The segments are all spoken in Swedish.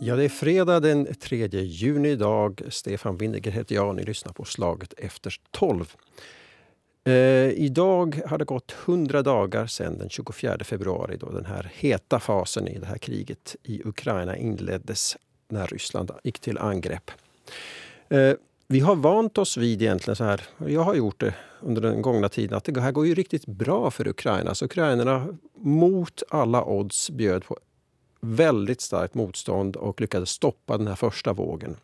Ja, det är fredag den 3 juni idag. Stefan Windiger heter jag och ni lyssnar på Slaget efter 12. Eh, idag har det gått 100 dagar sedan den 24 februari då den här heta fasen i det här kriget i Ukraina inleddes när Ryssland gick till angrepp. Eh, vi har vant oss vid egentligen så här, jag har gjort det under den gångna tiden, att det här går ju riktigt bra för Ukraina. Så ukrainarna mot alla odds bjöd på väldigt starkt motstånd och lyckades stoppa den här första vågen.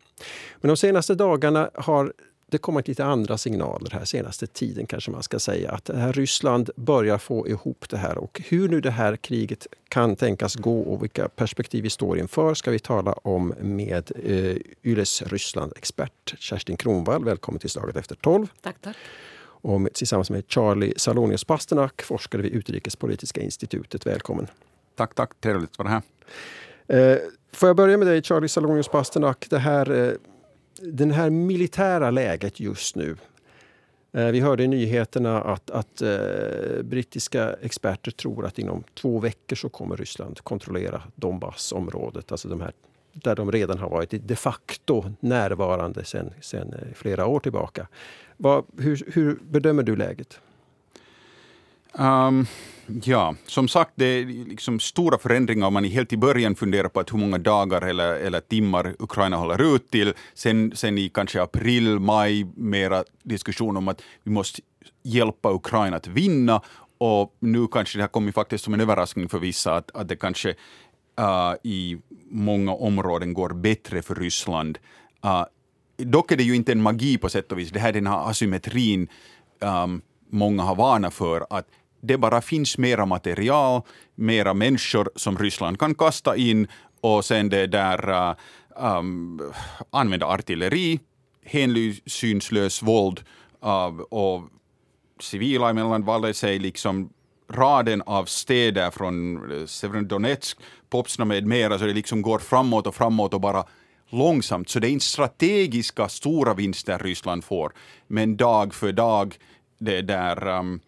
Men de senaste dagarna har det kommit lite andra signaler här senaste tiden kanske man ska säga. Att här Ryssland börjar få ihop det här och hur nu det här kriget kan tänkas gå och vilka perspektiv vi står inför ska vi tala om med eh, Yles Ryssland-expert Kerstin Kronvall. Välkommen till Slaget efter 12. Tack, tack. Och med, tillsammans med Charlie Salonius Pasternak, forskare vid Utrikespolitiska institutet. Välkommen. Tack, tack. Trevligt att vara här. Eh, får jag börja med dig, Charlie Salonius Pasternak. Det här, eh, den här militära läget just nu. Eh, vi hörde i nyheterna att, att brittiska experter tror att inom två veckor så kommer Ryssland kontrollera Donbassområdet, alltså de här, där de redan har varit de facto närvarande sedan flera år tillbaka. Vad, hur, hur bedömer du läget? Um, ja, som sagt, det är liksom stora förändringar om man helt i början funderar på att hur många dagar eller, eller timmar Ukraina håller ut till. Sen, sen i kanske april, maj, mera diskussion om att vi måste hjälpa Ukraina att vinna. Och nu kanske det här kommer faktiskt som en överraskning för vissa att, att det kanske uh, i många områden går bättre för Ryssland. Uh, dock är det ju inte en magi på sätt och vis. Det här är den här asymmetrin um, många har varnat för. att det bara finns mera material, mera människor som Ryssland kan kasta in och sen det där uh, um, använda artilleri, hänsynslös våld uh, och civila emellan valde sig liksom raden av städer från eh, Severodonetsk, Popsna med mera, så det liksom går framåt och framåt och bara långsamt. Så det är inte strategiska stora vinster Ryssland får, men dag för dag det där um,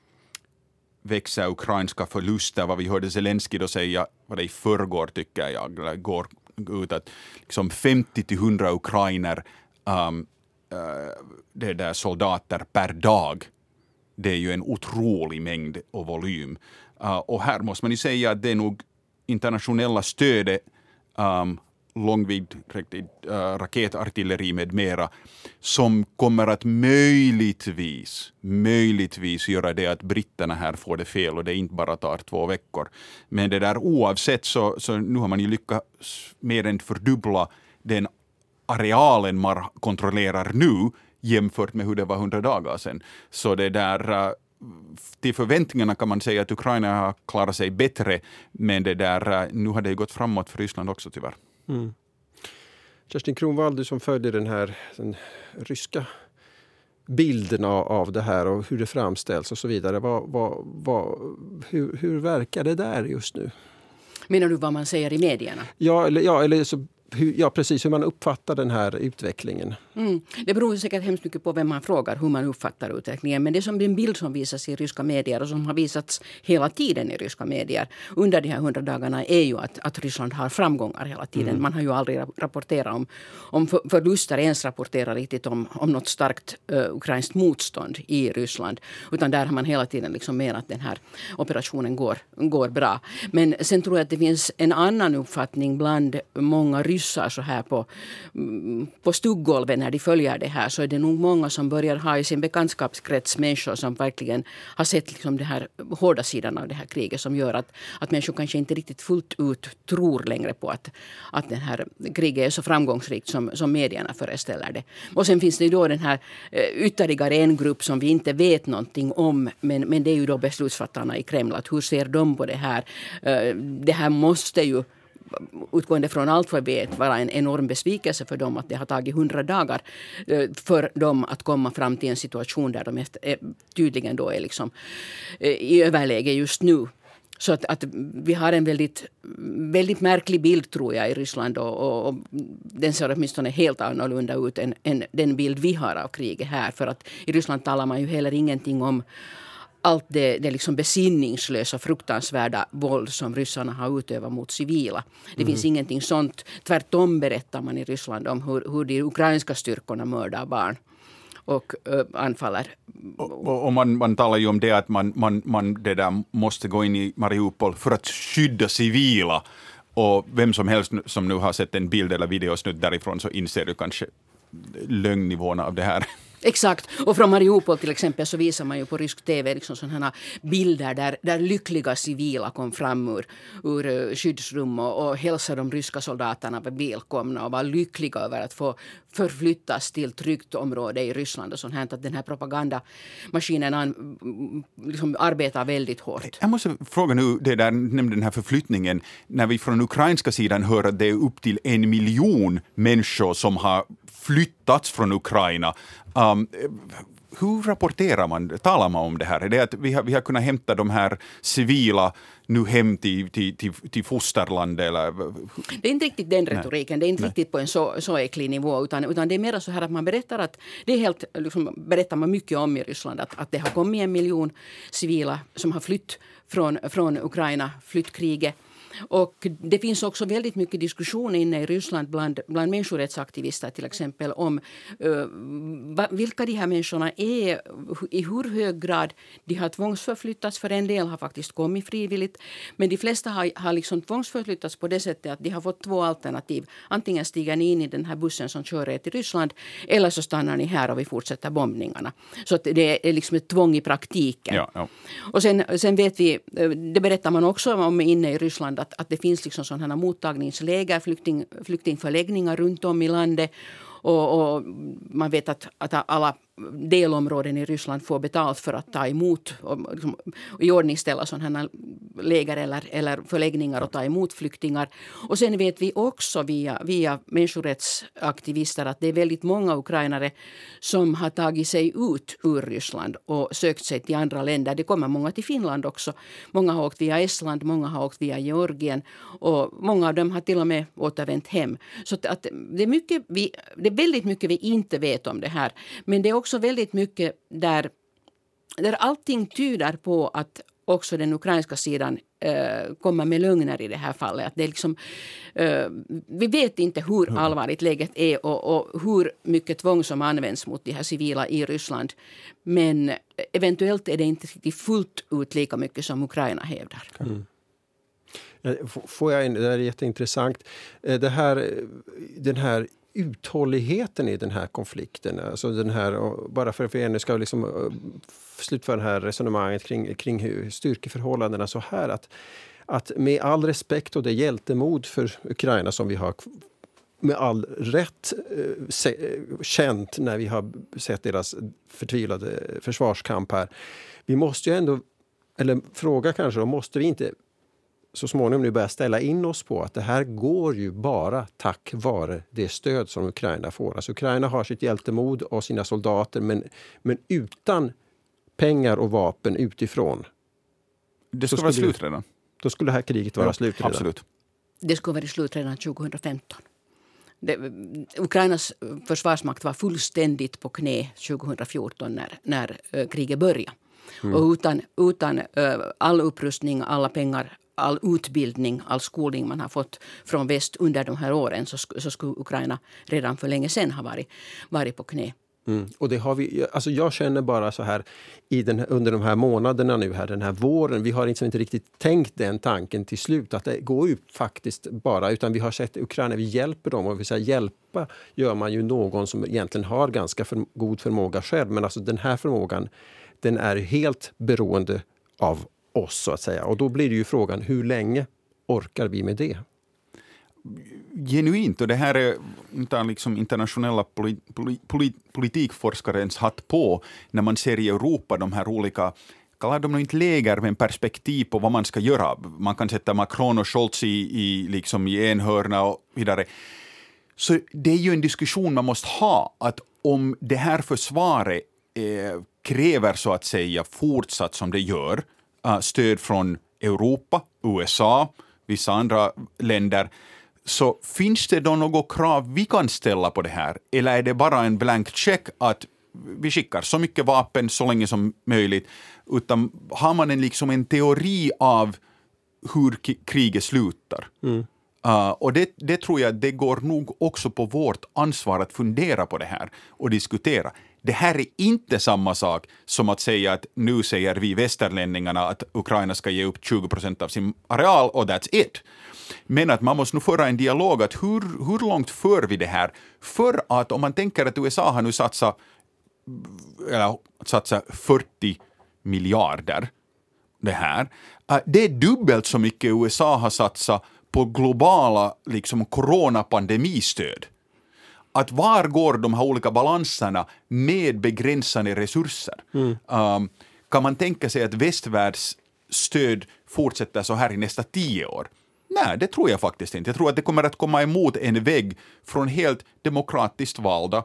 växer ukrainska förluster, vad vi hörde Zelensky då säga, vad det i förrgår tycker jag, går ut att liksom 50 till 100 ukrainer, um, uh, det där soldater per dag, det är ju en otrolig mängd och volym. Uh, och här måste man ju säga att det är nog internationella stödet um, långvidd eh, raketartilleri med mera, som kommer att möjligtvis, möjligtvis göra det att britterna här får det fel och det inte bara tar två veckor. Men det där oavsett så, så nu har man ju lyckats mer än fördubbla den arealen man kontrollerar nu jämfört med hur det var hundra dagar sedan. Så det där eh, till förväntningarna kan man säga att Ukraina har klarat sig bättre, men det där, eh, nu har det gått framåt för Ryssland också tyvärr. Mm. Kerstin Kronvall, du som följer den här den ryska bilden av, av det här och hur det framställs och så vidare. Vad, vad, vad, hur, hur verkar det där just nu? Menar du vad man säger i medierna? Ja, eller, ja, eller så hur, ja, precis hur man uppfattar den här utvecklingen. Mm. Det beror säkert hemskt mycket på vem man frågar hur man uppfattar utvecklingen. Men det som den bild som visas i ryska medier och som har visats hela tiden i ryska medier under de här hundra dagarna är ju att, att Ryssland har framgångar hela tiden. Mm. Man har ju aldrig rapporterat om, om förluster, ens rapporterat riktigt om, om något starkt uh, ukrainskt motstånd i Ryssland. Utan där har man hela tiden liksom menat att den här operationen går, går bra. Men sen tror jag att det finns en annan uppfattning bland många ryssar så här på, mm, på stuggolvet när de följer det här så är det nog många som börjar ha i sin bekantskapskrets människor som verkligen har sett liksom den här hårda sidan av det här kriget som gör att, att människor kanske inte riktigt fullt ut tror längre på att, att det här kriget är så framgångsrikt som, som medierna föreställer det. Och sen finns det ju då den här eh, ytterligare en grupp som vi inte vet någonting om men, men det är ju då beslutsfattarna i Kreml. Att hur ser de på det här? Eh, det här måste ju utgående från allt vad vi vet, vara en enorm besvikelse för dem att det har tagit hundra dagar eh, för dem att komma fram till en situation där de är, tydligen då är liksom eh, i överläge just nu. Så att, att, vi har en väldigt, väldigt märklig bild tror jag i Ryssland och, och, och den ser åtminstone helt annorlunda ut än, än den bild vi har av kriget här. För att i Ryssland talar man ju heller ingenting om allt det, det liksom besinningslösa, fruktansvärda våld som ryssarna har utövat mot civila. Det finns mm. ingenting sånt. Tvärtom berättar man i Ryssland om hur, hur de ukrainska styrkorna mördar barn och uh, anfaller. Och, och man, man talar ju om det att man, man, man det där måste gå in i Mariupol för att skydda civila. Och vem som helst som nu har sett en bild eller videosnutt därifrån så inser du kanske lögnnivåerna av det här. Exakt. Och från Mariupol till exempel så visar man ju på rysk tv liksom sådana bilder där, där lyckliga civila kom fram ur, ur eh, skyddsrum och, och hälsade de ryska soldaterna välkomna och var lyckliga över att få förflyttas till tryggt område i Ryssland och sånt här. Att den här propagandamaskinen an, liksom arbetar väldigt hårt. Jag måste fråga nu, det där, nämnde den här förflyttningen, när vi från ukrainska sidan hör att det är upp till en miljon människor som har flytt flyttats från Ukraina. Um, hur rapporterar man, talar man om det här? Är det att vi har, vi har kunnat hämta de här civila nu hem till, till, till, till fosterland? Eller? Det är inte riktigt den retoriken, Nej. det är inte Nej. riktigt på en så, så äcklig nivå, utan, utan det är mer så här att man berättar att, det är helt, liksom, berättar man mycket om i Ryssland, att, att det har kommit en miljon civila som har flytt från, från Ukraina, flytt kriget och det finns också väldigt mycket diskussion inne i Ryssland bland, bland människorättsaktivister till exempel om uh, vilka de här människorna är, i hur hög grad de har tvångsförflyttats. För en del har faktiskt kommit frivilligt. Men de flesta har, har liksom tvångsförflyttats på det sättet att de har fått två alternativ. Antingen stiger ni in i den här bussen som kör er till Ryssland eller så stannar ni här och vi fortsätter bombningarna. Så det är liksom ett tvång i praktiken. Ja, ja. Och sen, sen vet vi, eh, det berättar man också om inne i Ryssland att, att det finns liksom sådana mottagningsläger, flykting, flyktingförläggningar runt om i landet. Och, och, man vet att, att alla delområden i Ryssland får betalt för att ta emot och, liksom, och iordningställa sådana läger eller, eller förläggningar och ta emot flyktingar. Och sen vet vi också via, via människorättsaktivister att det är väldigt många ukrainare som har tagit sig ut ur Ryssland och sökt sig till andra länder. Det kommer många till Finland också. Många har åkt via Estland, många har åkt via Georgien och många av dem har till och med återvänt hem. Så att det, är mycket vi, det är väldigt mycket vi inte vet om det här. Men det är också väldigt mycket där, där allting tyder på att också den ukrainska sidan äh, kommer med lögner i det här fallet. Att det är liksom, äh, vi vet inte hur allvarligt läget är och, och, hur mycket tvång som används mot de här civila i Ryssland. Men eventuellt är det inte fullt ut lika mycket som Ukraina hävdar. Mm. Får jag, det är jätteintressant. Eh, det här, den här uthålligheten i den här konflikten. Alltså den här, bara för att vi ännu ska liksom eh, slutföra det här resonemanget kring, kring hur styrkeförhållandena så här att, att med all respekt och det hjältemod för Ukraina som vi har med all rätt eh, eh, känt när vi har sett deras förtvivlade försvarskamp här. Vi måste ju ändå, eller fråga kanske, måste vi inte så småningom nu börja ställa in oss på att det här går ju bara tack vare det stöd som Ukraina får. Alltså Ukraina har sitt hjältemod och sina soldater men, men utan pengar och vapen utifrån. Det ska vara slut redan. Då skulle det här kriget vara ja, slut redan. Absolut. Det skulle vara slut redan 2015. Det, Ukrainas försvarsmakt var fullständigt på knä 2014 när, när uh, kriget började. Mm. Och utan, utan uh, all upprustning, alla pengar all utbildning, all skolning man har fått från väst under de här åren så, så skulle Ukraina redan för länge sedan ha varit, varit på knä. Mm. Och det har vi, alltså jag känner bara så här i den, under de här månaderna nu här, den här våren. Vi har liksom inte riktigt tänkt den tanken till slut att det går ju faktiskt bara utan vi har sett Ukraina, vi hjälper dem och vi säger hjälpa gör man ju någon som egentligen har ganska för, god förmåga själv. Men alltså den här förmågan den är helt beroende av oss så att säga. Och då blir det ju frågan hur länge orkar vi med det? Genuint, och det här är inte liksom internationella polit, polit, politikforskarens hatt på, när man ser i Europa de här olika kallar de inte läger, men perspektiv på vad man ska göra. Man kan sätta Macron och Scholz i, i, liksom i en hörna och vidare. Så det är ju en diskussion man måste ha, att om det här försvaret eh, kräver så att säga fortsatt som det gör, stöd från Europa, USA, vissa andra länder, så finns det då något krav vi kan ställa på det här? Eller är det bara en blank check att vi skickar så mycket vapen så länge som möjligt, utan har man en, liksom en teori av hur kriget slutar. Mm. Uh, och det, det, tror jag det går nog också på vårt ansvar att fundera på det här och diskutera. Det här är inte samma sak som att säga att nu säger vi västerlänningarna att Ukraina ska ge upp 20 procent av sin areal och that's it. Men att man måste nu föra en dialog att hur, hur långt för vi det här? För att om man tänker att USA har nu satsat, eller satsat 40 miljarder det här. Eh, det är dubbelt så mycket USA har satsat på globala liksom, coronapandemistöd. Att var går de här olika balanserna med begränsade resurser? Mm. Um, kan man tänka sig att västvärlds stöd fortsätter så här i nästa tio år? Nej, det tror jag faktiskt inte. Jag tror att det kommer att komma emot en vägg från helt demokratiskt valda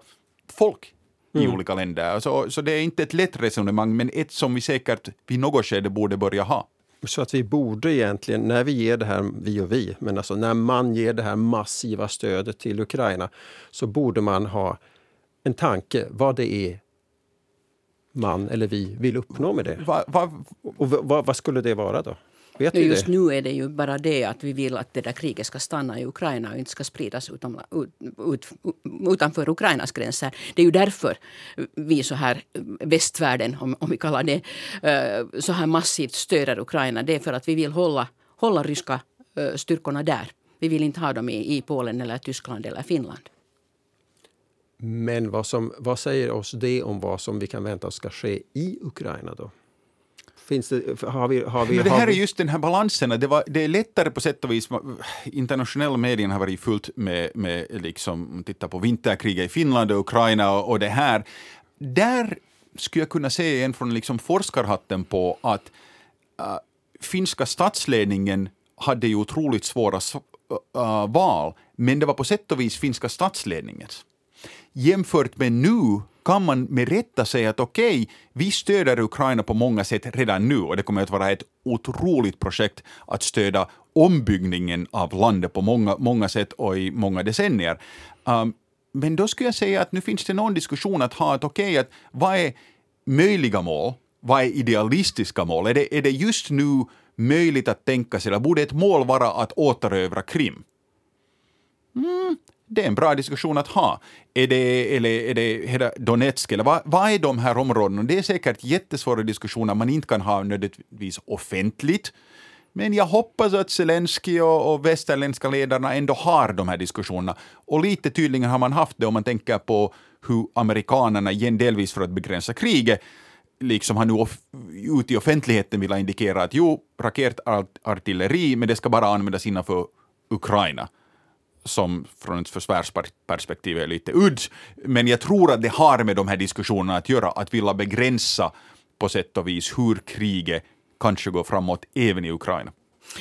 folk i mm. olika länder. Så, så det är inte ett lätt resonemang, men ett som vi säkert vid något skede borde börja ha. Så att vi borde egentligen, när vi ger det här, vi och vi, men alltså när man ger det här massiva stödet till Ukraina så borde man ha en tanke vad det är man eller vi vill uppnå med det. Va, va, och vad va skulle det vara då? Vet vi just det? nu är det ju bara det att vi vill att det där kriget ska stanna i Ukraina och inte ska spridas utom, ut, ut, utanför Ukrainas gränser. Det är ju därför vi så här, västvärlden, om, om vi kallar det, eh, så här massivt stöder Ukraina. Det är för att vi vill hålla, hålla ryska eh, styrkorna där. Vi vill inte ha dem i, i Polen, eller Tyskland eller Finland. Men vad, som, vad säger oss det om vad som vi kan vänta oss ska ske i Ukraina då? Finns det, har vi, har vi, Men det här är just den här balansen. Det, var, det är lättare på sätt och vis. Internationella medien har varit fullt med, med liksom, titta på vinterkriget i Finland och Ukraina och, och det här. Där skulle jag kunna säga igen från liksom forskarhatten på att uh, finska statsledningen hade ju otroligt svåra uh, val, men det var på sätt och vis finska statsledningens. Jämfört med nu kan man med rätta säga att okej, okay, vi stöder Ukraina på många sätt redan nu och det kommer att vara ett otroligt projekt att stödja ombyggningen av landet på många, många sätt och i många decennier. Um, men då skulle jag säga att nu finns det någon diskussion att ha att okej, okay, att vad är möjliga mål? Vad är idealistiska mål? Är det, är det just nu möjligt att tänka sig, eller borde ett mål vara att återövra Krim? Mm, det är en bra diskussion att ha. Är det, eller är det Donetsk, eller vad, vad är de här områdena? Det är säkert jättesvåra diskussioner man inte kan ha nödvändigtvis offentligt. Men jag hoppas att Zelensky och, och västerländska ledarna ändå har de här diskussionerna. Och lite tydligen har man haft det om man tänker på hur amerikanerna, igen delvis för att begränsa kriget, liksom har nu ut i offentligheten vill indikera att jo, raketartilleri, men det ska bara användas innanför Ukraina som från ett försvarsperspektiv är lite udd. Men jag tror att det har med de här diskussionerna att göra, att vilja begränsa på sätt och vis hur kriget kanske går framåt även i Ukraina.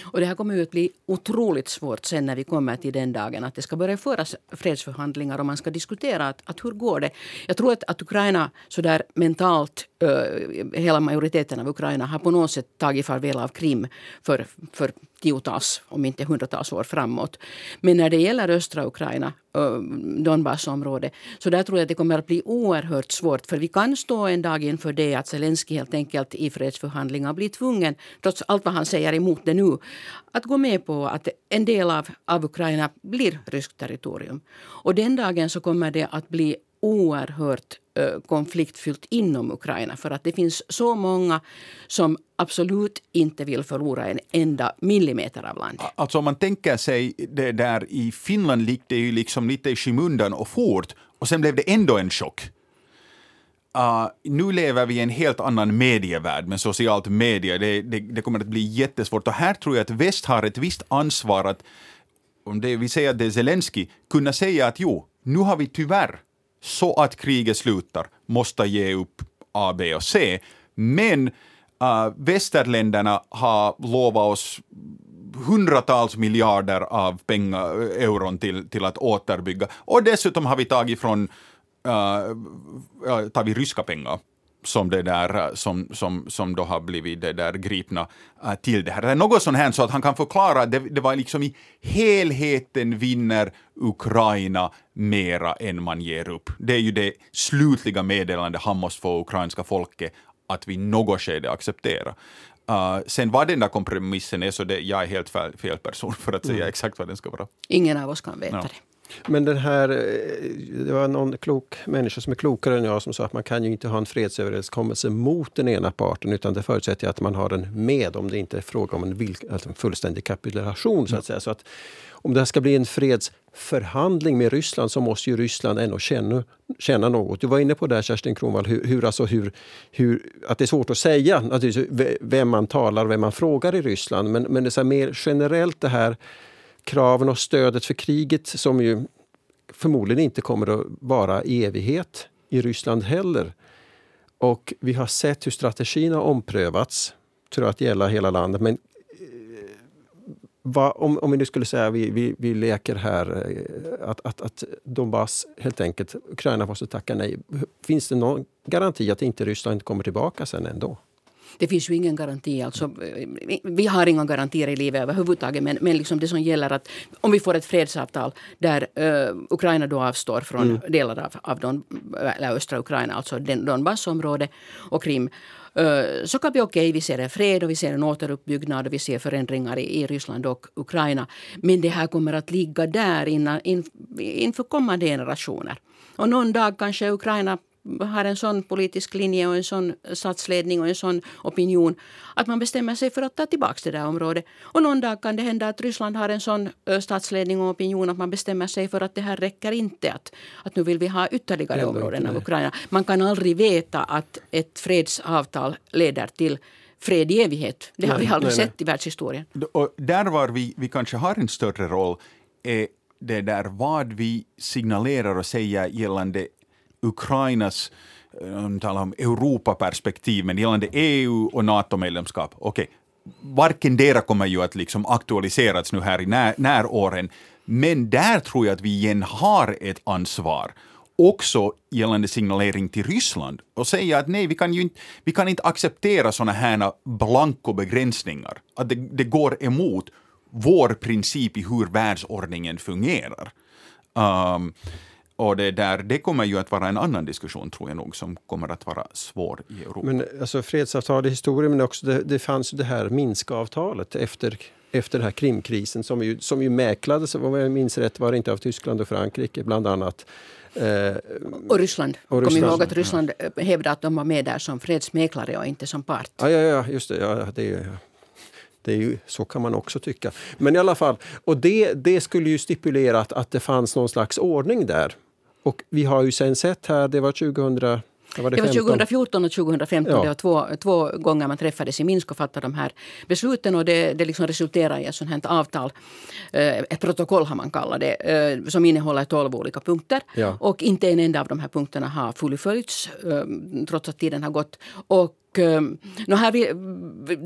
Och det här kommer ju att bli otroligt svårt sen när vi kommer till den dagen att det ska börja föras fredsförhandlingar och man ska diskutera att, att hur går det. Jag tror att, att Ukraina sådär mentalt, uh, hela majoriteten av Ukraina har på något sätt tagit farväl av Krim för, för tiotals, om inte hundratals år framåt. Men när det gäller östra Ukraina, eh, Donbassområdet, så där tror jag att det kommer att bli oerhört svårt. För vi kan stå en dag inför det att Zelensky helt enkelt i fredsförhandlingar blir tvungen, trots allt vad han säger emot det nu, att gå med på att en del av, av Ukraina blir ryskt territorium. Och den dagen så kommer det att bli oerhört eh, konfliktfyllt inom Ukraina för att det finns så många som absolut inte vill förlora en enda millimeter av land. Alltså om man tänker sig det där i Finland gick det ju liksom lite i skymundan och fort och sen blev det ändå en chock. Uh, nu lever vi i en helt annan medievärld med socialt media. Det, det, det, kommer att bli jättesvårt och här tror jag att väst har ett visst ansvar att, om det, vi säger att det är Zelensky, kunna säga att jo, nu har vi tyvärr så att kriget slutar, måste ge upp A, B och C. Men äh, västerländerna har lovat oss hundratals miljarder av pengar, euron till, till att återbygga. Och dessutom har vi tagit från äh, äh, tar vi ryska pengar som, det där, som, som, som då har blivit det där gripna uh, till det här. Det är något sånt här så att han kan förklara att det, det var liksom i helheten vinner Ukraina mera än man ger upp. Det är ju det slutliga meddelandet han måste få ukrainska folket att vi något skede acceptera. Uh, sen vad den där kompromissen är, så det, jag är helt fel, fel person för att säga mm. exakt vad den ska vara. Ingen av oss kan veta ja. det. Men den här, eh, det var någon klok människa som är klokare än jag som sa att man kan ju inte ha en fredsöverenskommelse mot den ena parten utan det förutsätter att man har den med om det inte är fråga om en, alltså en fullständig kapitulation. Så att säga. Så att om det ska bli en fredsförhandling med Ryssland så måste ju Ryssland ändå känna, känna något. Du var inne på det Kerstin Kronwall, hur, hur, alltså hur, hur, att det är svårt att säga vem man talar och vem man frågar i Ryssland. Men, men det är så mer generellt det här kraven och stödet för kriget som ju förmodligen inte kommer att vara i evighet i Ryssland heller. Och vi har sett hur strategin har omprövats, tror jag att gälla hela landet. Men eh, Va, om, om vi nu skulle säga vi, vi, vi leker här eh, att, att, att Donbass helt enkelt, Ukraina måste tacka nej. Finns det någon garanti att inte Ryssland kommer tillbaka sen ändå? Det finns ju ingen garanti. Alltså, vi har inga garantier i livet överhuvudtaget. Men, men liksom det som gäller att om vi får ett fredsavtal där uh, Ukraina då avstår från mm. delar av, av Don, eller östra Ukraina, alltså Donbassområdet och Krim uh, så kan vi okej, okay, vi ser en fred och vi ser en återuppbyggnad och vi ser förändringar i, i Ryssland och Ukraina. Men det här kommer att ligga där innan, in, inför kommande generationer. Och någon dag kanske Ukraina har en sån politisk linje och en sån statsledning och en sån opinion att man bestämmer sig för att ta tillbaka det där området. Och någon dag kan det hända att Ryssland har en sån statsledning och opinion att man bestämmer sig för att det här räcker inte. Att, att nu vill vi ha ytterligare områden av Ukraina. Man kan aldrig veta att ett fredsavtal leder till fred i evighet. Det har vi aldrig nej, nej. sett i världshistorien. Och där var vi, vi kanske har en större roll är det där vad vi signalerar och säger gällande Ukrainas eh, om talar om Europaperspektiv, men gällande EU och NATO-medlemskap, okej, okay, varken dera kommer ju att liksom aktualiseras nu här i när, näråren, men där tror jag att vi igen har ett ansvar. Också gällande signalering till Ryssland och säga att nej, vi kan ju inte, vi kan inte acceptera sådana här blankobegränsningar, att det, det går emot vår princip i hur världsordningen fungerar. Um, och det, där, det kommer ju att vara en annan diskussion, tror jag nog, som kommer att vara svår i Europa. Men alltså fredsavtal i historien, men också det, det fanns det här Minskavtalet efter, efter den här Krimkrisen som ju, som ju mäklades, om jag minns rätt, var det inte av Tyskland och Frankrike bland annat. Eh, och Ryssland. Och Kom ihåg att Ryssland ja. hävdade att de var med där som fredsmäklare och inte som part. Ja, ja, ja just det. Ja, det ja. Det är ju, så kan man också tycka. Men i alla fall, och det, det skulle ju stipulera att, att det fanns någon slags ordning där. Och vi har ju sen sett här, det var 2000 det var, det, det var 2014 och 2015. Ja. Det var två, två gånger man träffades i Minsk och fattade de här besluten. Och det, det liksom resulterar i ett sånt här avtal, eh, ett protokoll har man kallat det, eh, som innehåller tolv olika punkter. Ja. Och inte en enda av de här punkterna har fullföljts eh, trots att tiden har gått. Och no här vill,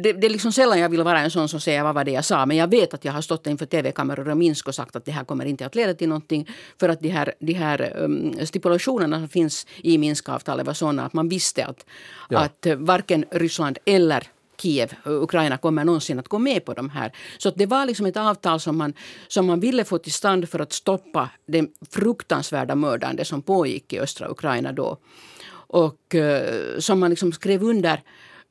det, det, är liksom sällan jag vill vara en sån som säger vad var det jag sa. Men jag vet att jag har stått inför tv-kameror och Minsk och sagt att det här kommer inte att leda till någonting. För att de här, de här um, stipulationerna som finns i Minskavtalet var sådana att man visste att, ja. att varken Ryssland eller Kiev, Ukraina, kommer någonsin att gå med på de här. Så det var liksom ett avtal som man, som man ville få till stånd för att stoppa det fruktansvärda mördande som pågick i östra Ukraina då och eh, som man liksom skrev under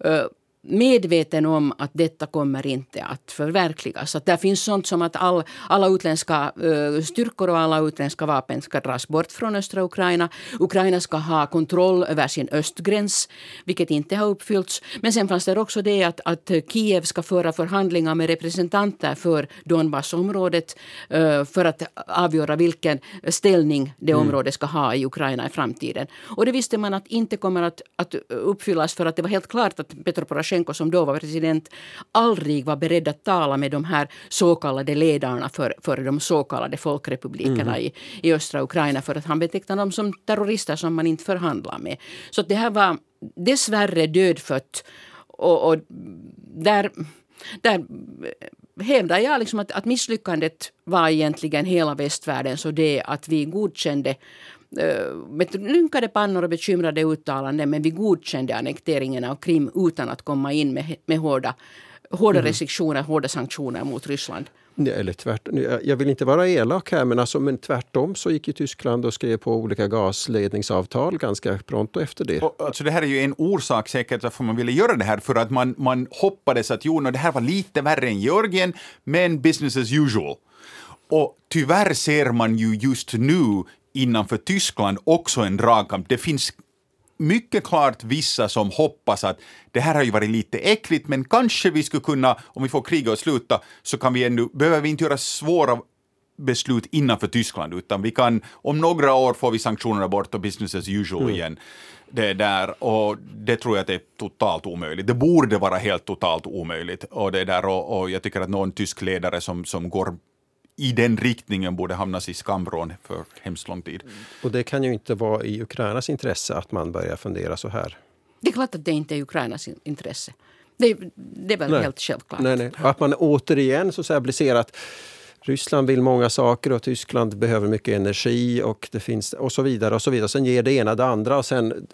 eh, medveten om att detta kommer inte att förverkligas. Att där finns sånt som att all, alla utländska styrkor och alla utländska vapen ska dras bort från östra Ukraina. Ukraina ska ha kontroll över sin östgräns, vilket inte har uppfyllts. Men sen fanns det också det att, att Kiev ska föra förhandlingar med representanter för Donbassområdet för att avgöra vilken ställning det mm. området ska ha i Ukraina i framtiden. Och det visste man att inte kommer att, att uppfyllas för att det var helt klart att Petro Poroshenko Poroshenko som då var president aldrig var beredd att tala med de här så kallade ledarna för, för de så kallade folkrepublikerna mm. i, i östra Ukraina för att han betecknade dem som terrorister som man inte förhandlar med. Så det här var dessvärre dödfött. Och, och där, där hävdar jag liksom att, att misslyckandet var egentligen hela västvärlden så det att vi godkände med lynkade pannor och bekymrade uttalanden men vi godkände annekteringen av Krim utan att komma in med, med hårda, hårda mm. restriktioner, hårda sanktioner mot Ryssland. Eller tvärt, jag vill inte vara elak här, men, alltså, men tvärtom så gick ju Tyskland och skrev på olika gasledningsavtal ganska pronto efter det. Och, alltså det här är ju en orsak säkert varför man ville göra det här, för att man, man hoppades att jo, det här var lite värre än Georgien, men business as usual. Och tyvärr ser man ju just nu innanför Tyskland också en dragkamp. Det finns mycket klart vissa som hoppas att det här har ju varit lite äckligt, men kanske vi skulle kunna, om vi får kriget att sluta, så kan vi ännu, behöver vi inte göra svåra beslut innanför Tyskland, utan vi kan, om några år får vi sanktionerna bort och business as usual mm. igen. Det där, och det tror jag att det är totalt omöjligt. Det borde vara helt totalt omöjligt. Och, det där, och, och jag tycker att någon tysk ledare som, som går i den riktningen borde hamnas i skamvrån för hemskt lång tid. Och det kan ju inte vara i Ukrainas intresse att man börjar fundera så här. Det är klart att det inte är Ukrainas intresse. Det, det är väl nej. helt självklart. Nej, nej. att man återigen så att blir ser att Ryssland vill många saker och Tyskland behöver mycket energi och det finns och så vidare och så vidare. Sen ger det ena det andra och sen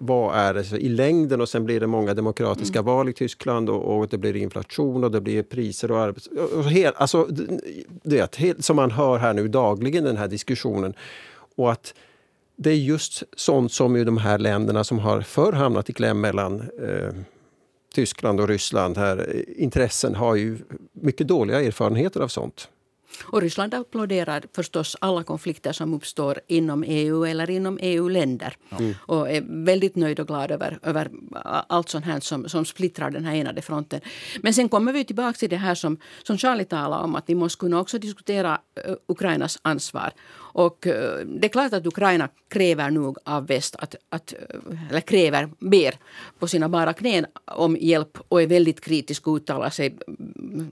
vad är det i längden och sen blir det många demokratiska mm. val i Tyskland och, och, det blir inflation och det blir priser och arbets... Och hel, alltså, det, helt, som man hör här nu dagligen den här diskussionen. Och att det är just sånt som ju de här länderna som har förr hamnat i kläm mellan eh, Tyskland och Ryssland, här, intressen har ju mycket dåliga erfarenheter av sånt. Och Ryssland applåderar förstås alla konflikter som uppstår inom EU eller inom EU-länder. Mm. Och är väldigt nöjd och glad över, över allt sånt här som, som splittrar den här enade fronten. Men sen kommer vi tillbaka till det här som, som Charlie talade om, att vi måste kunna också diskutera uh, Ukrainas ansvar. Och uh, det är klart att Ukraina kräver nog av väst, att, att, uh, eller kräver, ber på sina bara knän om hjälp och är väldigt kritisk och uttalar sig,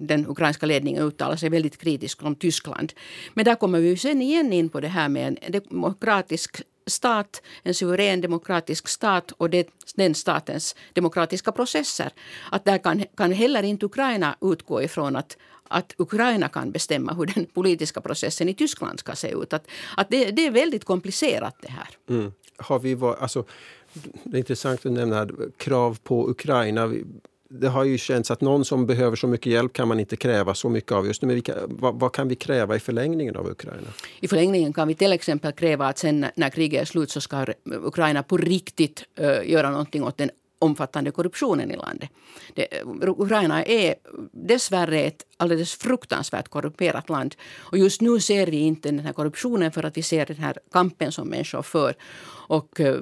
den ukrainska ledningen uttalar sig väldigt kritiskt om Tyskland. Men där kommer vi sen igen in på det här med en demokratisk stat, en suverän demokratisk stat och det, den statens demokratiska processer. Att där kan, kan heller inte Ukraina utgå ifrån att, att Ukraina kan bestämma hur den politiska processen i Tyskland ska se ut. Att, att det, det är väldigt komplicerat det här. Mm. Har vi var, alltså, det är intressant att nämna krav på Ukraina det har ju känts att någon som behöver så mycket hjälp kan man inte kräva så mycket av just nu. Men kan, vad, vad, kan vi kräva i förlängningen av Ukraina? I förlängningen kan vi till exempel kräva att sen när kriget är slut så ska Ukraina på riktigt uh, göra någonting åt den omfattande korruptionen i landet. Det, eh, Ukraina är dessvärre ett alldeles fruktansvärt korrumperat land. Och just nu ser vi inte den här korruptionen för att vi ser den här kampen som människor för och eh,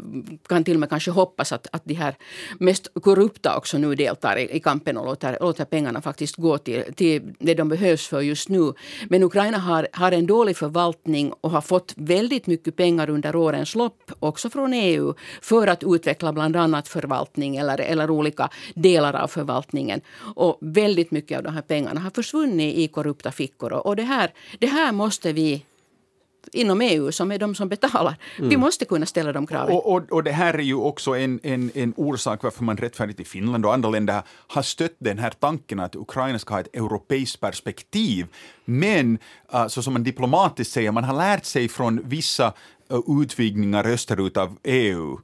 kan till och med kanske hoppas att, att de här mest korrupta också nu deltar i, i kampen och låter, låter pengarna faktiskt gå till, till det de behövs för just nu. Men Ukraina har, har en dålig förvaltning och har fått väldigt mycket pengar under årens lopp, också från EU, för att utveckla bland annat förvaltning eller, eller olika delar av förvaltningen. Och väldigt mycket av de här pengarna har försvunnit i korrupta fickor. Och det här, det här måste vi inom EU som är de som betalar. Mm. Vi måste kunna ställa de kraven. Och, och, och, det här är ju också en, en, en orsak varför man rättfärdigt i Finland och andra länder har stött den här tanken att Ukraina ska ha ett europeiskt perspektiv. Men, uh, så som man diplomatiskt säger, man har lärt sig från vissa uh, utvidgningar österut av EU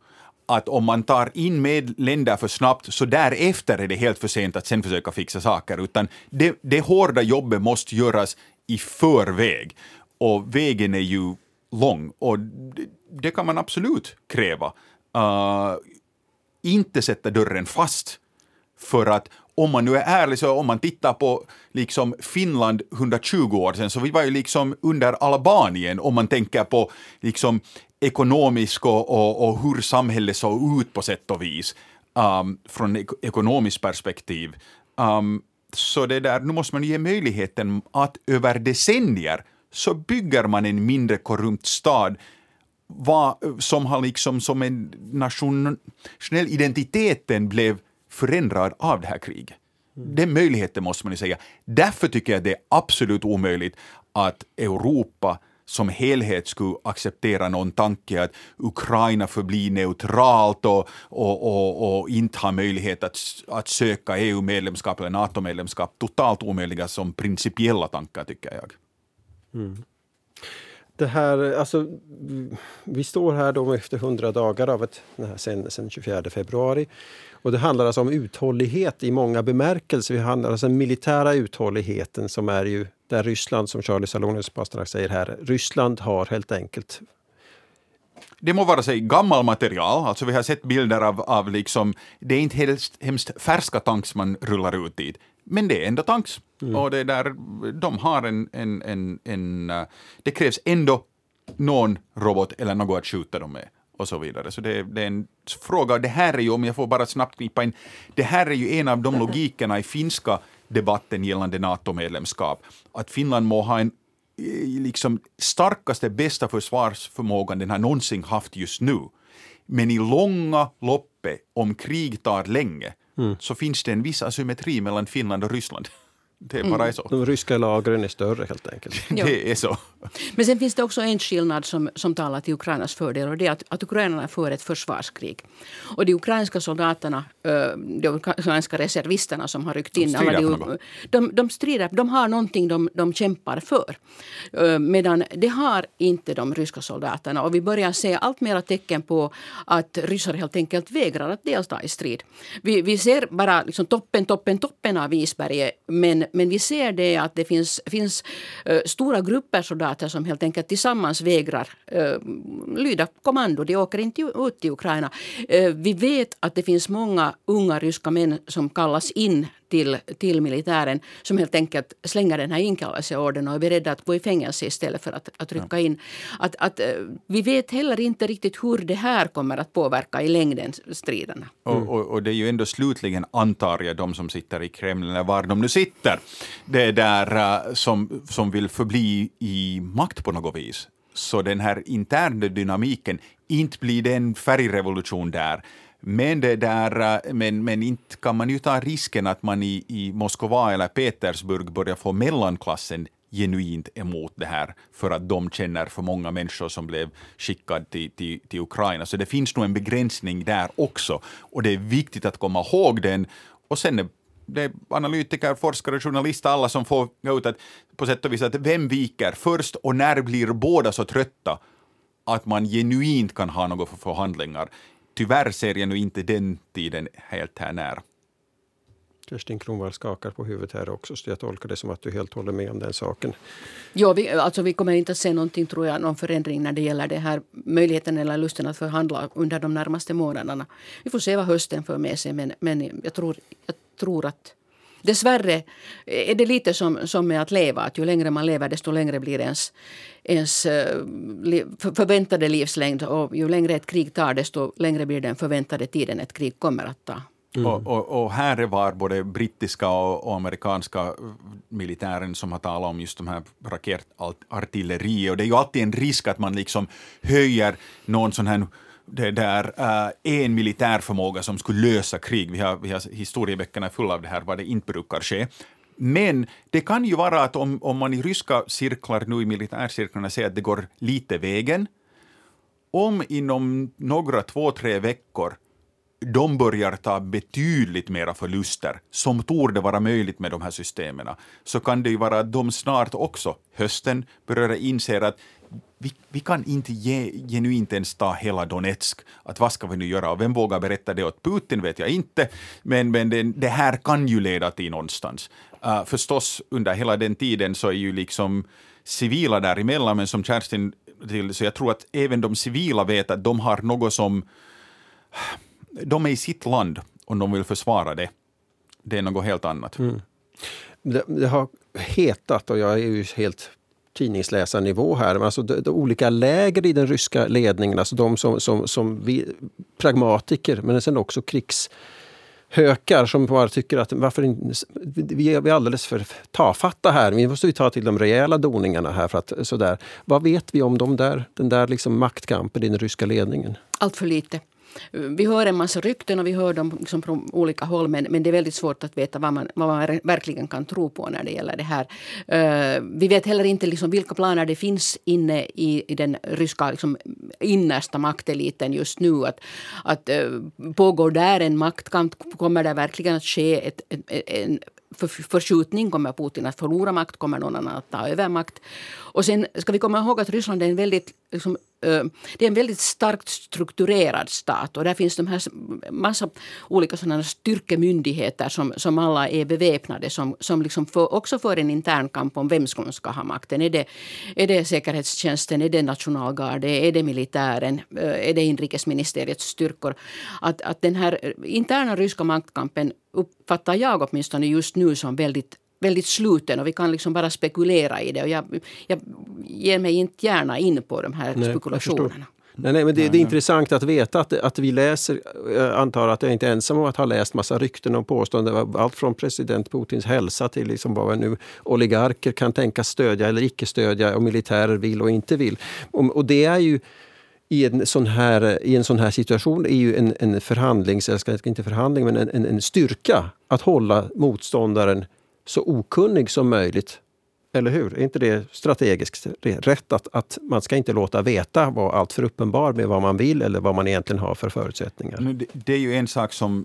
att om man tar in med länder för snabbt så därefter är det helt för sent att sen försöka fixa saker, utan det, det hårda jobbet måste göras i förväg. Och vägen är ju lång och det, det kan man absolut kräva. Uh, inte sätta dörren fast. För att om man nu är ärlig, så om man tittar på liksom Finland 120 år sedan, så vi var ju liksom under Albanien om man tänker på liksom ekonomisk och, och, och hur samhället såg ut på sätt och vis um, från ek ekonomiskt perspektiv. Um, så det där, nu måste man ge möjligheten att över decennier så bygger man en mindre korrupt stad va, som har liksom som en nationell identiteten blev förändrad av det här kriget. Mm. Den möjligheten måste man ju säga. Därför tycker jag det är absolut omöjligt att Europa som helhet skulle acceptera någon tanke att Ukraina förblir neutralt och, och, och, och inte har möjlighet att, att söka EU-medlemskap eller NATO-medlemskap. Totalt omöjliga som principiella tankar tycker jag. Mm. Det här, alltså, vi står här då efter 100 dagar av ett, sen, sen 24 februari. Och det handlar alltså om uthållighet i många bemärkelser. Vi handlar alltså om den militära uthålligheten som är ju där Ryssland, som Charlie Salonius Pasternak säger här, Ryssland har helt enkelt det må vara sig gammal material, alltså vi har sett bilder av, av liksom, det är inte helst, hemskt färska tanks man rullar ut dit, men det är ändå tanks. Mm. Och det där, de har en, en, en, en, uh, det krävs ändå någon robot eller något att skjuta dem med och så vidare. Så det, det, är en fråga, det här är ju, om jag får bara snabbt knipa in, det här är ju en av de logikerna i finska debatten gällande NATO-medlemskap, att Finland må ha en liksom starkaste, bästa försvarsförmågan den har någonsin haft just nu. Men i långa loppet, om krig tar länge, mm. så finns det en viss asymmetri mellan Finland och Ryssland. Det är bara mm. så. De ryska lagren är större helt enkelt. det är så. Men sen finns det också en skillnad som, som talar till Ukrainas fördel och det är att, att ukrainarna för ett försvarskrig. Och de ukrainska soldaterna, de ukrainska reservisterna som har ryckt in, de strider, de, de, de strider, de har någonting de, de kämpar för. Medan det har inte de ryska soldaterna och vi börjar se allt mera tecken på att ryssar helt enkelt vägrar att delta i strid. Vi, vi ser bara liksom toppen, toppen, toppen av isberget men men vi ser det att det finns, finns eh, stora grupper soldater som helt enkelt tillsammans vägrar eh, lyda kommando. De åker inte ut till Ukraina. Eh, vi vet att det finns många unga ryska män som kallas in till, till militären som helt enkelt slänger den här inkallelseordern och är beredda att gå i fängelse istället för att, att rycka in. Att, att, vi vet heller inte riktigt hur det här kommer att påverka i längden striderna. Mm. Och, och, och, det är ju ändå slutligen, antar jag, de som sitter i Kreml, eller var de nu sitter, det där som, som vill förbli i makt på något vis. Så den här interna dynamiken, inte blir det en färgrevolution där, men, det där, eh, men, men inte kan man ju ta risken att man i, i Moskva eller Petersburg börjar få mellanklassen genuint emot det här för att de känner för många människor som blev skickade till, till, till Ukraina. Så det finns nog en begränsning där också. Och det är viktigt att komma ihåg den. Och sen är det är analytiker, forskare, journalister, alla som får gå ut att på sätt och vis att vem viker först och när blir båda så trötta att man genuint kan ha något för förhandlingar. Tyvärr ser jag nu inte den tiden helt här nära. Kerstin Kronvall skakar på huvudet här också, så jag tolkar det som att du helt håller med om den saken. Ja, vi, alltså vi kommer inte att se någonting, tror jag, någon förändring när det gäller det här möjligheten eller lusten att förhandla under de närmaste månaderna. Vi får se vad hösten för med sig, men, men jag, tror, jag tror att Dessvärre är det lite som, som med att leva. Att ju längre man lever desto längre blir ens, ens eh, förväntade livslängd. Och ju längre ett krig tar desto längre blir den förväntade tiden ett krig kommer att ta. Mm. Och, och, och, här var både brittiska och, och, amerikanska militären som har talat om just de här raketartilleri. Och det är ju alltid en risk att man liksom höjer någon sån här det där, uh, en militärförmåga som skulle lösa krig. Vi har, vi har historieböckerna fulla av det här, vad det inte brukar ske. Men det kan ju vara att om, om man i ryska cirklar, nu i militärcirklarna, ser att det går lite vägen, om inom några två, tre veckor de börjar ta betydligt mera förluster, som torde vara möjligt med de här systemen, så kan det ju vara att de snart också, hösten, börjar inse att vi, vi, kan inte ge, genuint ens ta hela Donetsk. Att vad ska vi nu göra? Och vem vågar berätta det åt Putin vet jag inte. Men, men det, det här kan ju leda till någonstans. Uh, förstås, under hela den tiden så är ju liksom civila däremellan, men som Kerstin till, så jag tror att även de civila vet att de har något som... De är i sitt land och de vill försvara det. Det är något helt annat. Mm. Det, det, har hetat, och jag är ju helt tidningsläsarnivå här, alltså de, de olika läger i den ryska ledningen, alltså de som, som, som vi, pragmatiker men sen också krigshökar som bara tycker att varför vi är alldeles för tafatta här. Vi måste ta till de rejäla doningarna här. För att, sådär. Vad vet vi om de där, den där liksom maktkampen i den ryska ledningen? Allt för lite. Vi hör en massa rykten och vi hör dem liksom från olika håll men, men det är väldigt svårt att veta vad man, vad man verkligen kan tro på när det gäller det här. Uh, vi vet heller inte liksom vilka planer det finns inne i, i den ryska liksom, innersta makteliten just nu. Att, att uh, pågår där en maktkamp? Kommer det verkligen att ske ett, ett, en förskjutning? Kommer Putin att förlora makt? Kommer någon annan att ta över makt? Och sen ska vi komma ihåg att Ryssland är en väldigt liksom, Eh, det är en väldigt starkt strukturerad stat och där finns de här massa olika sådana styrkemyndigheter som, som alla är beväpnade som, som liksom för, också för en intern kamp om vem som ska ha makten. Är det, är det säkerhetstjänsten, är det nationalgardet, är det militären, eh, är det inrikesministeriets styrkor? Att, att den här interna ryska maktkampen uppfattar jag åtminstone just nu som väldigt väldigt sluten och vi kan liksom bara spekulera i det. Och jag, jag ger mig inte gärna in på de här nej, spekulationerna. Nej, nej, men det, det, är intressant att veta att, att vi läser, jag antar att jag inte är ensam om att ha läst massa rykten och påståenden. Allt från president Putins hälsa till liksom vad nu oligarker kan tänkas stödja eller icke stödja och militärer vill och inte vill. Och, och det är ju i en sån här, i en sån här situation är ju en, en förhandlings, eller inte förhandling, men en, en, en styrka att hålla motståndaren så okunnig som möjligt. Eller hur? Är inte det strategiskt rätt att, att man ska inte låta veta vara alltför uppenbar med vad man vill eller vad man egentligen har för förutsättningar? Det, det är ju en sak som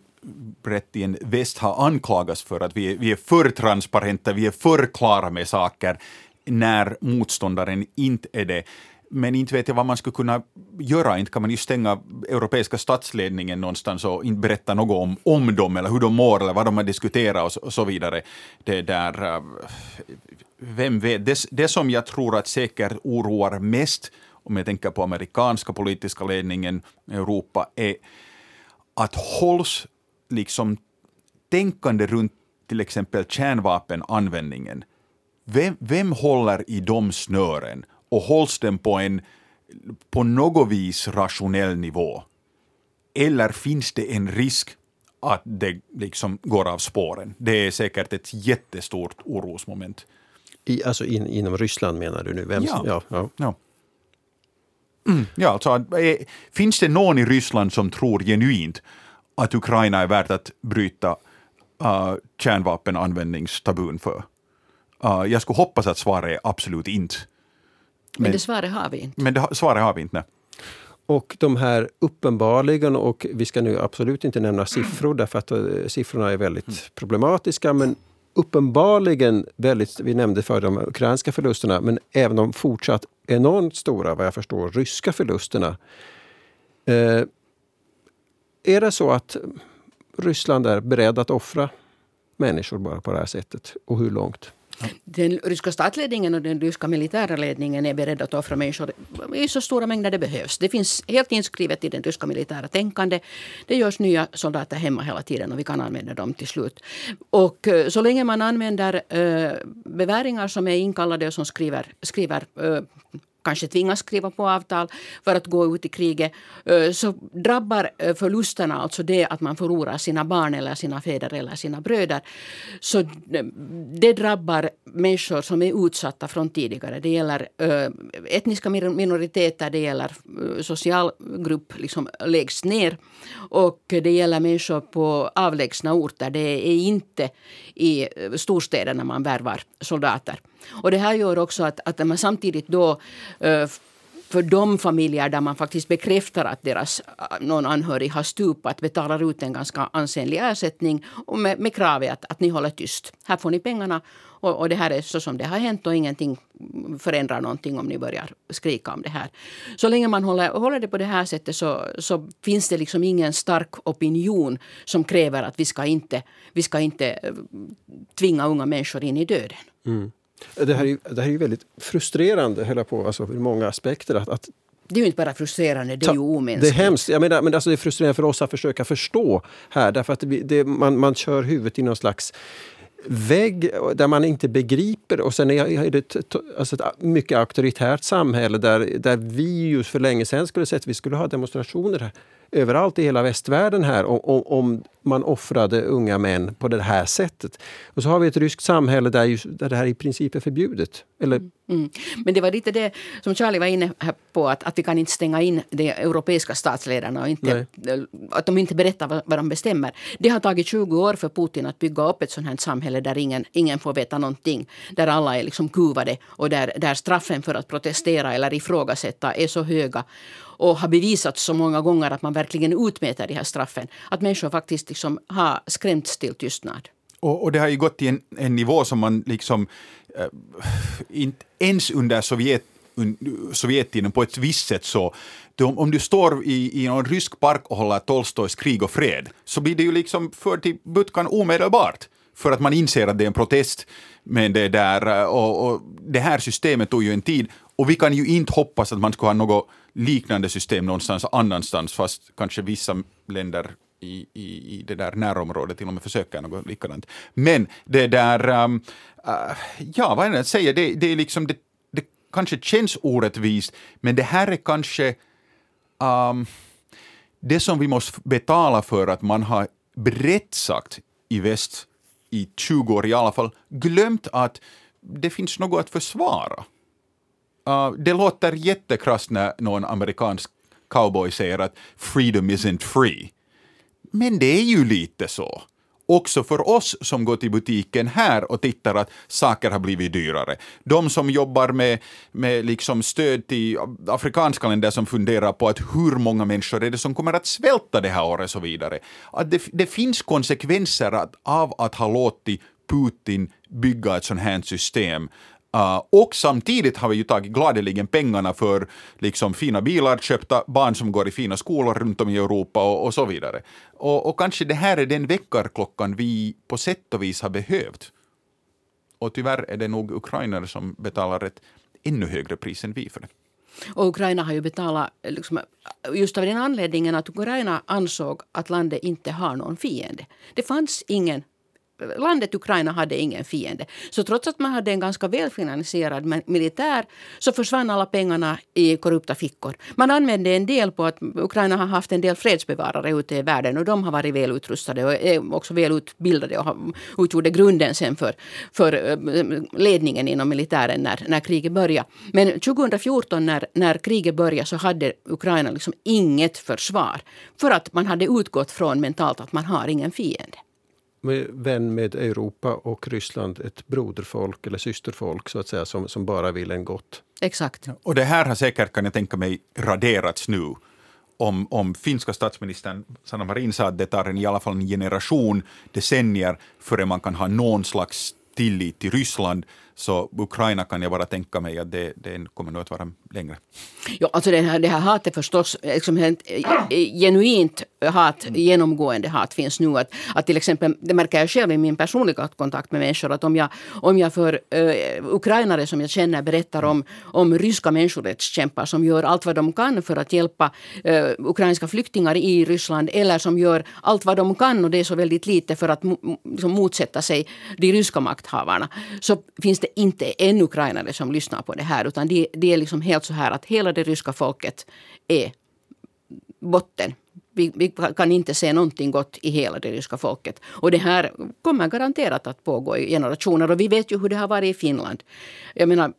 brett i en väst har anklagats för, att vi är, vi är för transparenta, vi är för klara med saker när motståndaren inte är det. Men inte vet jag vad man skulle kunna göra. Inte kan man ju stänga europeiska statsledningen någonstans och inte berätta något om, om dem eller hur de mår eller vad de har diskuterat och så, och så vidare. Det där, eh, vem vet? Det, det som jag tror att säkert oroar mest, om jag tänker på amerikanska politiska ledningen Europa, är att hålls liksom tänkande runt till exempel kärnvapenanvändningen. Vem, vem håller i de snören? Och hålls den på en på något vis rationell nivå? Eller finns det en risk att det liksom går av spåren? Det är säkert ett jättestort orosmoment. I, alltså in, inom Ryssland menar du nu? Vem ja. Ja, ja. ja. Mm, ja alltså, eh, finns det någon i Ryssland som tror genuint att Ukraina är värt att bryta uh, kärnvapenanvändningstabun för? Uh, jag skulle hoppas att svaret är absolut inte. Men, det svaret har vi inte. Men det svaret har vi inte, nej. Och de här uppenbarligen, och vi ska nu absolut inte nämna siffror därför att uh, siffrorna är väldigt mm. problematiska, men uppenbarligen väldigt, vi nämnde för de ukrainska förlusterna, men även de fortsatt enormt stora, vad jag förstår, ryska förlusterna. Eh, är det så att Ryssland är beredd att offra människor bara på det här sättet? Och hur långt? Den ryska statsledningen och den ryska militära ledningen är beredda att offra människor i så stora mängder det behövs. Det finns helt inskrivet i den ryska militära tänkande. Det görs nya soldater hemma hela tiden och vi kan använda dem till slut. Och eh, så länge man använder äh, beväringar som är inkallade och som skriver, skriver äh, kanske tvingas skriva på avtal för att gå ut i kriget eh, så drabbar eh, förlusterna, alltså det att man förlorar sina barn eller sina fäder eller sina bröder, så eh, det drabbar människor som är utsatta från tidigare. Det gäller etniska minoriteter, det gäller social grupp liksom lägst ner och det gäller människor på avlägsna orter. Det är inte i storstäderna man värvar soldater. Och det här gör också att, att man samtidigt då eh, för de familjer där man faktiskt bekräftar att deras eh, någon anhörig har stupat betalar ut en ganska ansenlig ersättning och med, med kravet att, att ni håller tyst. Här får ni pengarna och, och, det här är så som det har hänt och ingenting förändrar någonting om ni börjar skrika om det här. Så länge man håller, håller det på det här sättet så, så finns det liksom ingen stark opinion som kräver att vi ska inte, vi ska inte eh, tvinga unga människor in i döden. Mm. Det här är, det här är väldigt frustrerande höll på, alltså, ur många aspekter. Att, att det är ju inte bara frustrerande, det är ju omänskligt. Det är hemskt. Jag menar, men alltså det är frustrerande för oss att försöka förstå här. Därför att det, det, man, man kör huvudet i någon slags vägg där man inte begriper. Och sen är det alltså ett mycket auktoritärt samhälle där, där vi just för länge sedan skulle sett att vi skulle ha demonstrationer här överallt i hela västvärlden här om, om man offrade unga män på det här sättet. Och så har vi ett ryskt samhälle där, just, där det här i princip är förbjudet. Eller? Mm. mm. Men det var lite det som Charlie var inne på, att, att vi kan inte stänga in de europeiska statsledarna och inte, att de inte berättar vad, vad de bestämmer. Det har tagit 20 år för Putin att bygga upp ett sånt här samhälle där ingen, ingen får veta någonting. Där alla är liksom kuvade och där, där straffen för att protestera eller ifrågasätta är så höga och har bevisat så många gånger att man verkligen utmäter de här straffen. Att människor faktiskt liksom har skrämts till tystnad. Och, och, det har ju gått till en, en nivå som man liksom äh, inte ens under Sovjet, Sovjettiden på ett visst sätt så om, om du står i, i någon rysk park och håller Tolstojs krig och fred så blir det ju liksom för till Butkan omedelbart för att man inser att det är en protest. Men det där, eh, och, och det här systemet tog ju en tid och vi kan ju inte hoppas att man ska ha något liknande system någonstans annanstans fast kanske vissa länder i, i, i det där närområdet till och med försöker något likadant. Men det där, um, uh, ja vad är det att säga, det, det är liksom, det, det kanske känns orättvist, men det här är kanske um, det som vi måste betala för att man har brett sagt i väst i 20 år i alla fall glömt att det finns något att försvara. Uh, det låter jättekrasst när någon amerikansk cowboy säger att freedom isn't free. Men det är ju lite så. Också för oss som går till butiken här och tittar att saker har blivit dyrare. De som jobbar med, med liksom stöd till afrikanska länder som funderar på att hur många människor är det som kommer att svälta det här året och så vidare. Att det, det finns konsekvenser av att ha låtit Putin bygga ett sånt här system Uh, och samtidigt har vi ju tagit gladeligen pengarna för liksom fina bilar, köpta barn som går i fina skolor runt om i Europa och, och så vidare. Och, och, kanske det här är den väckarklockan vi på sätt och vis har behövt. Och tyvärr är det nog ukrainare som betalar ett ännu högre pris än vi för det. Och Ukraina har ju betalat liksom, just av den anledningen att Ukraina ansåg att landet inte har någon fiende. Det fanns ingen landet Ukraina hade ingen fiende. Så trots att man hade en ganska välfinansierad militär så försvann alla pengarna i korrupta fickor. Man använde en del på att Ukraina har haft en del fredsbevarare ute i världen och de har varit välutrustade och är också välutbildade och utgjorde grunden sen för, för eh, ledningen inom militären när, när kriget började. Men 2014 när, när kriget började så hade Ukraina liksom inget försvar. För att man hade utgått från mentalt att man har ingen fiende vän med Europa och Ryssland ett broderfolk eller systerfolk så att säga som, som bara vill en gott. Exakt. Och det här har säkert, kan jag tänka mig, raderats nu. Om, om finska statsministern Sanna Marin sa att det tar en, i alla fall en generation, decennier, före man kan ha någon slags tillit till Ryssland så Ukraina kan jag bara tänka mig att det, det kommer nog att vara längre. Ja, alltså det här, det här hatet förstås, liksom eh, genuint hat, genomgående hat finns nu. Att, att till exempel, det märker jag själv i min personliga kontakt med människor, att om jag, om jag för uh, ukrainare som jag känner berättar om, om ryska människorättskämpar som gör allt vad de kan för att hjälpa uh, ukrainska flyktingar i Ryssland eller som gör allt vad de kan och det är så väldigt lite för att liksom motsätta sig de ryska makthavarna. Så finns det inte en ukrainare som lyssnar på det här utan det, det är liksom helt så här att hela det ryska folket är botten. Vi, vi, kan inte se någonting gott i hela det ryska folket. Och det här kommer garanterat att pågå i generationer. Och vi vet ju hur det har varit i Finland. Jag menar,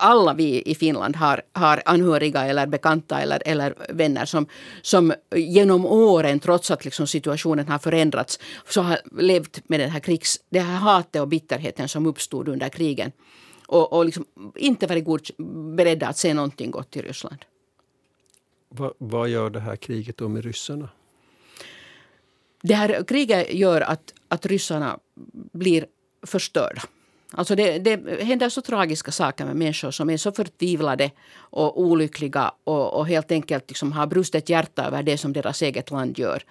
alla vi i Finland har, har anhöriga eller bekanta eller, eller vänner som, som genom åren, trots att liksom situationen har förändrats, så har levt med den här krigs, det här hatet och bitterheten som uppstod under krigen. Och, och liksom inte varit god, beredda att se någonting gott i Ryssland. Va, vad gör det här kriget då med ryssarna? Det här kriget gör att, att ryssarna blir förstörda. Alltså det, det händer så tragiska saker med människor som är så förtvivlade och olyckliga och, och helt enkelt liksom har brustet hjärta över det som deras eget land gör.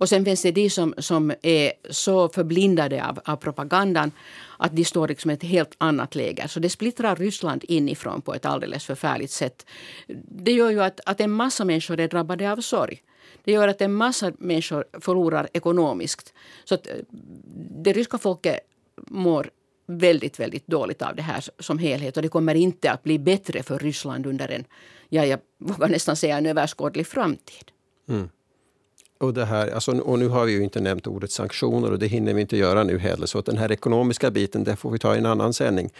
Och sen finns det de som, som är så förblindade av, av propagandan att de står liksom i ett helt annat läger. Så det splittrar Ryssland inifrån på ett alldeles förfärligt sätt. Det gör ju att, att en massa människor är drabbade av sorg. Det gör att en massa människor förlorar ekonomiskt. Så att eh, det ryska folket mår väldigt, väldigt dåligt av det här som helhet. Och det kommer inte att bli bättre för Ryssland under en, ja, jag vågar nästan säga en överskådlig framtid. Mm. Och, det här, alltså, och nu har vi ju inte nämnt ordet sanktioner och det hinner vi inte göra nu heller. Så att den här ekonomiska biten, det får vi ta i en annan sändning.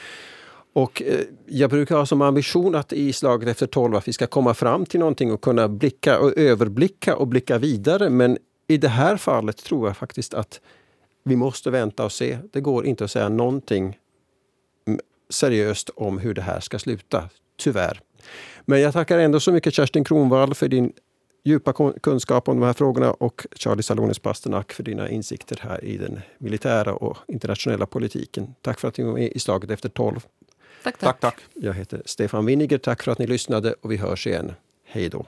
Och eh, jag brukar ha som ambition att i slaget efter tolv att vi ska komma fram till någonting och kunna blicka och överblicka och blicka vidare. Men i det här fallet tror jag faktiskt att vi måste vänta och se. Det går inte att säga någonting seriöst om hur det här ska sluta, tyvärr. Men jag tackar ändå så mycket Kerstin Kronvall för din djupa kunskap om de här frågorna och Charlie Salonis Pasternak för dina insikter här i den militära och internationella politiken. Tack för att ni var med i Slaget efter tolv. Tack, tack. Tack, tack. Jag heter Stefan Winiger. Tack för att ni lyssnade och vi hörs igen. Hej då.